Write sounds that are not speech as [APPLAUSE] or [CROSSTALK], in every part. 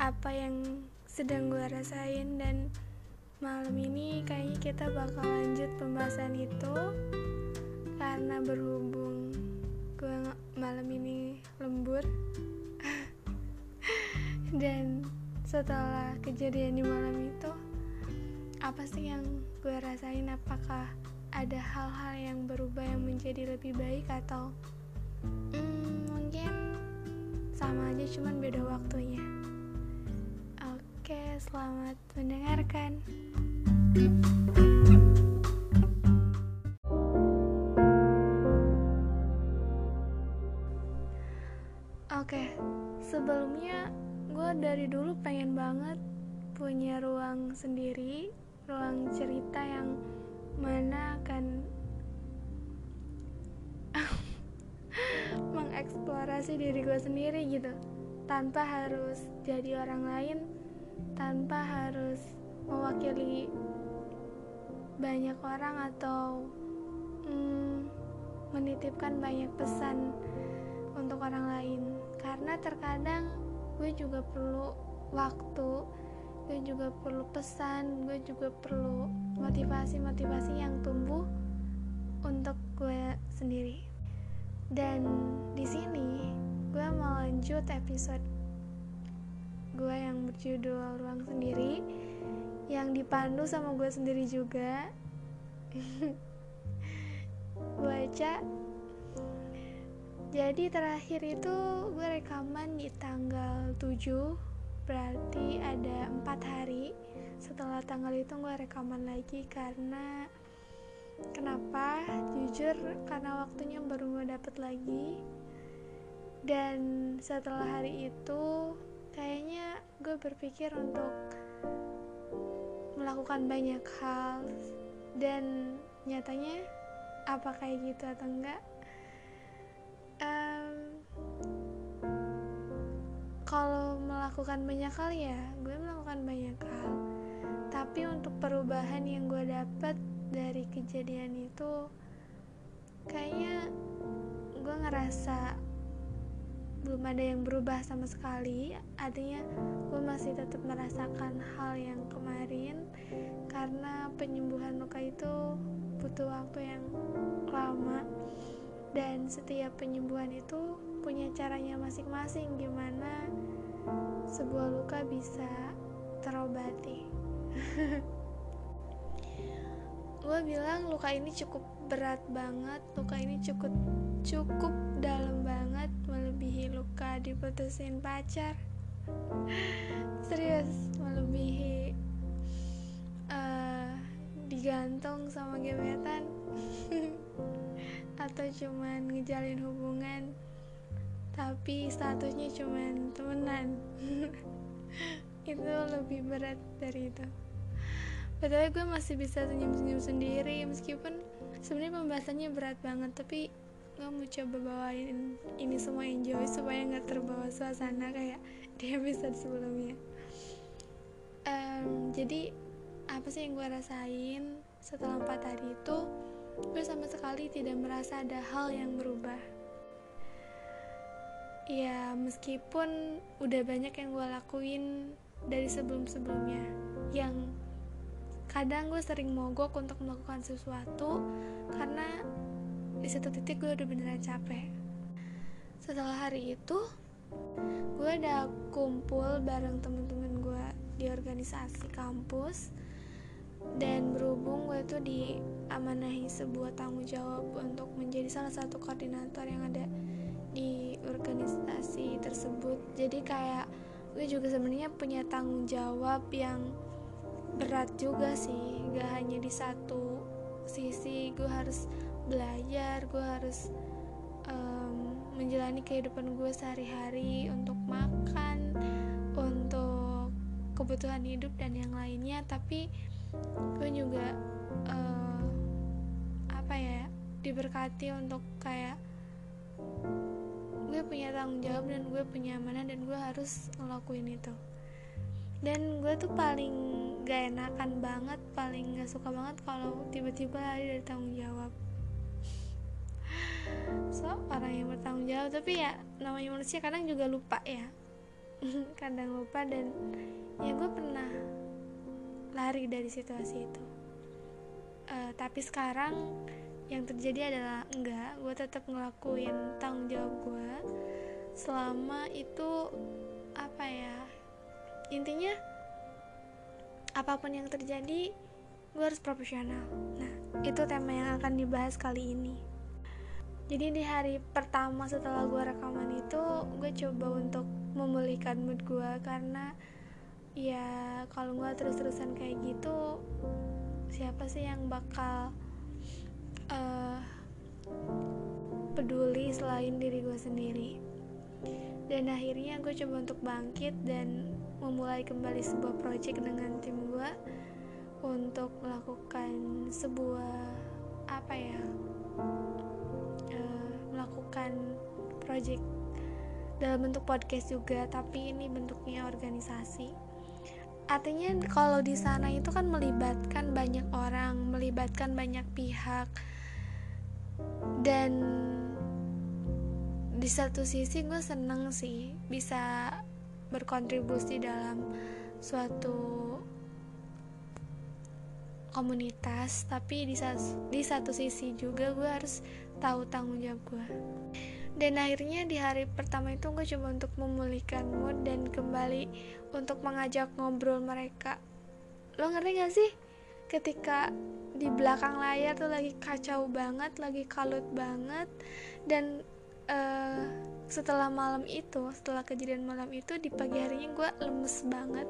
apa yang sedang gue rasain dan malam ini kayaknya kita bakal lanjut pembahasan itu karena berhubung gue malam ini lembur. [LAUGHS] Dan setelah kejadian di malam itu apa sih yang gue rasain? Apakah ada hal-hal yang berubah yang menjadi lebih baik atau hmm, mungkin sama aja cuman beda waktunya oke selamat mendengarkan. Oke sebelumnya gue dari dulu pengen banget punya ruang sendiri ruang cerita yang mana akan [LAUGHS] mengeksplorasi diri gue sendiri gitu tanpa harus jadi orang lain tanpa harus mewakili banyak orang atau mm, menitipkan banyak pesan untuk orang lain. Karena terkadang gue juga perlu waktu gue juga perlu pesan gue juga perlu motivasi-motivasi yang tumbuh untuk gue sendiri. Dan di sini gue mau lanjut episode gue yang berjudul ruang sendiri yang dipandu sama gue sendiri juga. [LAUGHS] Baca. Jadi terakhir itu gue rekaman di tanggal 7 berarti ada empat hari. Setelah tanggal itu gue rekaman lagi karena kenapa? Jujur karena waktunya baru gue dapet lagi. Dan setelah hari itu kayaknya gue berpikir untuk melakukan banyak hal dan nyatanya apa kayak gitu atau enggak um, kalau melakukan banyak hal ya gue melakukan banyak hal. Tapi untuk perubahan yang gue dapat dari kejadian itu kayaknya gue ngerasa belum ada yang berubah sama sekali. Artinya gue masih tetap merasakan hal yang kemarin karena penyembuhan luka itu butuh waktu yang lama. Dan setiap penyembuhan itu punya caranya masing-masing gimana sebuah luka bisa terobati [LAUGHS] gue bilang luka ini cukup berat banget luka ini cukup cukup dalam banget melebihi luka diputusin pacar. [LAUGHS] Serius melebihi uh, digantung sama gebetan. [LAUGHS] Atau cuman ngejalin hubungan tapi statusnya cuman temenan. [LAUGHS] Itu lebih berat dari itu Padahal gue masih bisa senyum-senyum sendiri meskipun sebenarnya pembahasannya berat banget tapi gue mau coba bawain ini semua enjoy supaya nggak terbawa suasana kayak [LAUGHS] di episode sebelumnya. Um, jadi apa sih yang gue rasain setelah empat hari itu gue sama sekali tidak merasa ada hal yang berubah. Ya meskipun udah banyak yang gue lakuin dari sebelum-sebelumnya yang kadang gue sering mogok untuk melakukan sesuatu karena di satu titik gue udah beneran capek. Setelah hari itu gue udah kumpul bareng temen-temen gue di organisasi kampus dan berhubung gue tuh diamanahi sebuah tanggung jawab untuk menjadi salah satu koordinator yang ada di organisasi tersebut. Jadi kayak gue juga sebenarnya punya tanggung jawab yang berat juga sih gak hanya di satu sisi gue harus belajar gue harus um, menjalani kehidupan gue sehari-hari untuk makan untuk kebutuhan hidup dan yang lainnya. Tapi gue juga uh, apa ya diberkati untuk kayak gue punya tanggung jawab dan gue punya amanah dan gue harus ngelakuin itu. Dan gue tuh paling gak enakan banget paling gak suka banget kalau tiba-tiba lari dari tanggung jawab. So orang yang bertanggung jawab tapi ya namanya manusia kadang juga lupa ya. [LAUGHS] Kadang lupa dan ya gue pernah lari dari situasi itu. Uh, tapi sekarang yang terjadi adalah enggak gue tetap ngelakuin tanggung jawab gue selama itu apa ya intinya apa pun yang terjadi gue harus profesional. Nah itu tema yang akan dibahas kali ini. Jadi di hari pertama setelah gue rekaman itu gue coba untuk memulihkan mood gue karena ya kalau gue terus-terusan kayak gitu siapa sih yang bakal uh, peduli selain diri gue sendiri? Dan akhirnya gue coba untuk bangkit dan memulai kembali sebuah project dengan tim gue untuk melakukan sebuah apa ya uh, melakukan project dalam bentuk podcast juga tapi ini bentuknya organisasi. Artinya kalau di sana itu kan melibatkan banyak orang melibatkan banyak pihak dan di satu sisi gue seneng sih bisa berkontribusi dalam suatu komunitas tapi di, di satu sisi juga gue harus tahu tanggung jawab gue. Dan akhirnya di hari pertama itu gue coba untuk memulihkan mood dan kembali untuk mengajak ngobrol mereka. Lo ngerti gak sih? Ketika di belakang layar tuh lagi kacau banget lagi kalut banget dan uh, setelah malam itu setelah kejadian malam itu di pagi harinya gue lemes banget.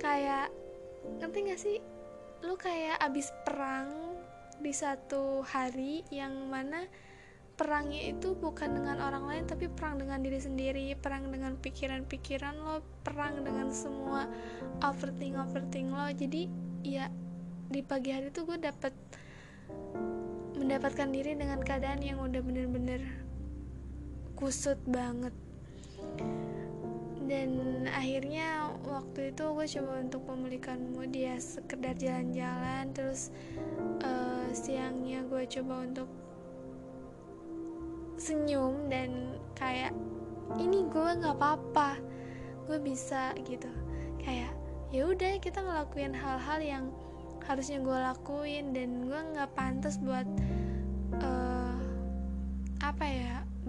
Kayak ngerti gak sih? Lu kayak abis perang di satu hari yang mana perangnya itu bukan dengan orang lain tapi perang dengan diri sendiri perang dengan pikiran-pikiran lo perang dengan semua overthink overthink lo. Jadi ya di pagi hari itu gue dapet mendapatkan diri dengan keadaan yang udah bener-bener kusut banget. Dan akhirnya waktu itu gue coba untuk memulihkan mood ya sekedar jalan-jalan. Terus uh, siangnya gue coba untuk senyum dan kayak ini gue nggak apa-apa gue bisa gitu. Kayak ya udah kita ngelakuin hal-hal yang harusnya gue lakuin dan gue nggak pantas buat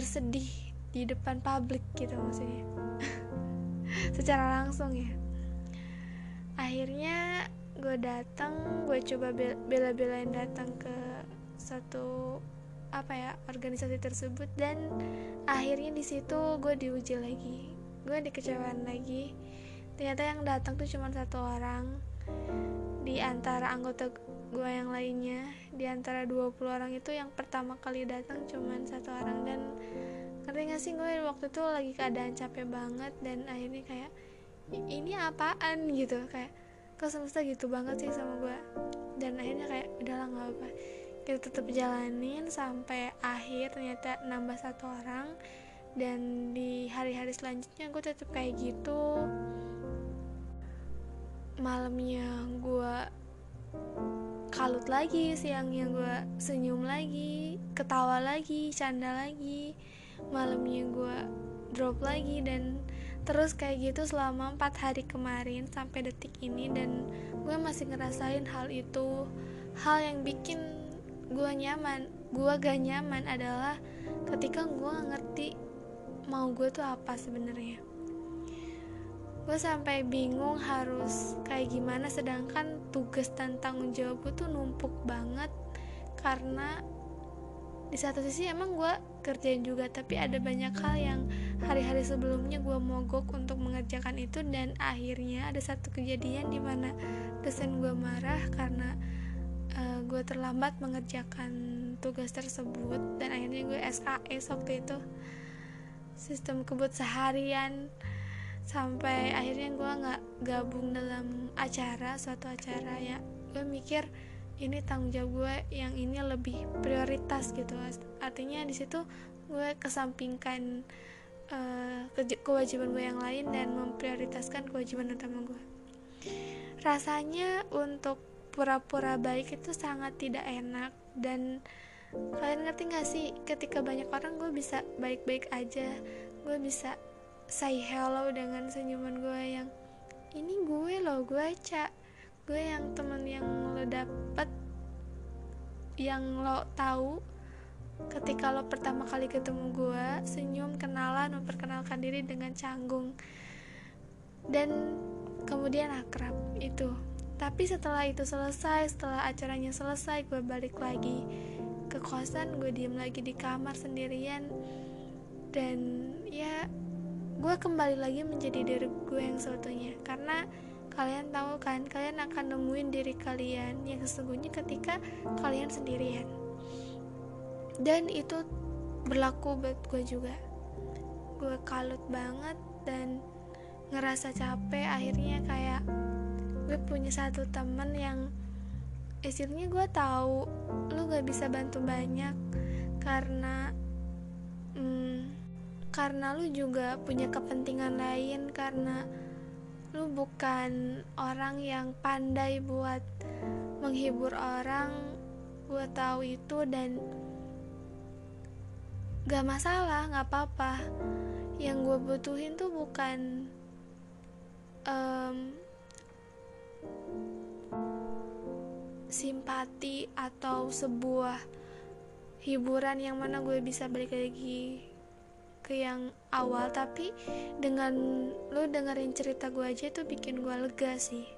bersedih di depan publik gitu maksudnya. [LAUGHS] Secara langsung ya. Akhirnya gue datang gue coba bela-belain datang ke satu apa ya organisasi tersebut dan akhirnya di situ gue diuji lagi. Gue dikecewain lagi. Ternyata yang datang tuh cuma satu orang di antara anggota gue yang lainnya. Di antara 20 orang itu yang pertama kali datang cuman satu orang. Dan ngerti gak sih gue waktu itu lagi keadaan capek banget dan akhirnya kayak ini apaan? gitu. Kayak kok semesta gitu banget sih sama gue dan akhirnya kayak udahlah nggak apa kita tetap jalanin sampai akhir ternyata nambah satu orang. Dan di hari-hari selanjutnya gue tetap kayak gitu. Malamnya gue kalut lagi siangnya gue senyum lagi ketawa lagi canda lagi malamnya gue drop lagi dan terus kayak gitu selama empat hari kemarin sampai detik ini dan gue masih ngerasain hal itu. Hal yang bikin gue nyaman gue gak nyaman adalah ketika gue ngerti mau gue tuh apa sebenarnya gue sampai bingung harus kayak gimana sedangkan tugas dan tanggung jawab gue tuh numpuk banget. Karena di satu sisi emang gue kerjain juga tapi ada banyak hal yang hari-hari sebelumnya gue mogok untuk mengerjakan itu dan akhirnya ada satu kejadian di mana dosen gue marah karena uh, eh, gue terlambat mengerjakan tugas tersebut dan akhirnya gue SKS waktu itu. Sistem kebut seharian sampai akhirnya gue nggak gabung dalam acara suatu acara ya. Gue mikir ini tanggung jawab gue yang ini lebih prioritas gitu artinya di situ gue kesampingkan uh, kewajiban gue yang lain dan memprioritaskan kewajiban utama gue rasanya untuk pura-pura baik itu sangat tidak enak dan kalian ngerti gak sih ketika banyak orang gue bisa baik-baik aja gue bisa say hello dengan senyuman gue yang ini gue loh gue cak gue yang temen yang lo dapet yang lo tahu. Ketika lo pertama kali ketemu gue senyum kenalan memperkenalkan diri dengan canggung dan kemudian akrab itu. Tapi setelah itu selesai setelah acaranya selesai gue balik lagi ke kosan gue diem lagi di kamar sendirian. Dan ya gue kembali lagi menjadi diri gue yang seutuhnya karena kalian tahu kan kalian akan nemuin diri kalian yang sesungguhnya ketika kalian sendirian. Dan itu berlaku buat gue juga. Gue kalut banget dan ngerasa capek. Akhirnya kayak gue punya satu temen yang istilahnya gue tahu lu gak bisa bantu banyak karena karena lu juga punya kepentingan lain karena lu bukan orang yang pandai buat menghibur orang gue tahu itu dan gak masalah gak apa-apa. Yang gue butuhin tuh bukan um, simpati atau sebuah hiburan yang mana gue bisa balik lagi ke yang awal tapi dengan lo dengerin cerita gue aja tuh bikin gue lega sih.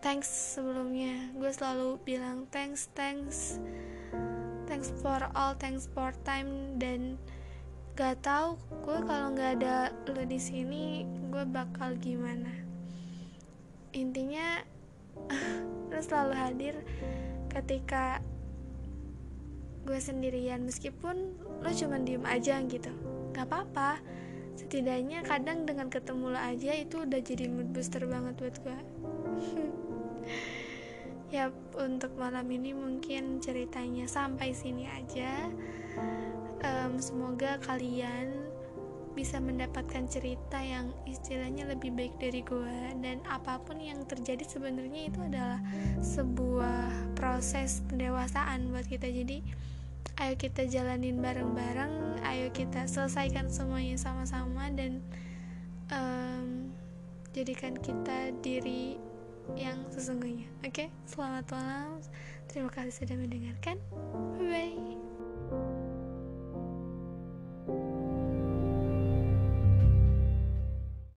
Thanks sebelumnya. Gue selalu bilang thanks thanks. Thanks for all thanks for time. Dan gak tau gue kalau nggak ada lo di sini gue bakal gimana. Intinya [LAUGHS] lo selalu hadir ketika gue sendirian. Meskipun lo cuma diem aja gitu. Gak apa-apa. Setidaknya kadang dengan ketemu lo aja itu udah jadi mood booster banget buat gue. [LAUGHS] Ya untuk malam ini mungkin ceritanya sampai sini aja. Um, semoga kalian bisa mendapatkan cerita yang istilahnya lebih baik dari gue. Dan apa pun yang terjadi sebenarnya itu adalah sebuah proses pendewasaan buat kita. Jadi ayo kita jalanin bareng-bareng ayo kita selesaikan semuanya sama-sama dan um, jadikan kita diri yang sesungguhnya. Oke okay? selamat malam. Terima kasih sudah mendengarkan. Bye bye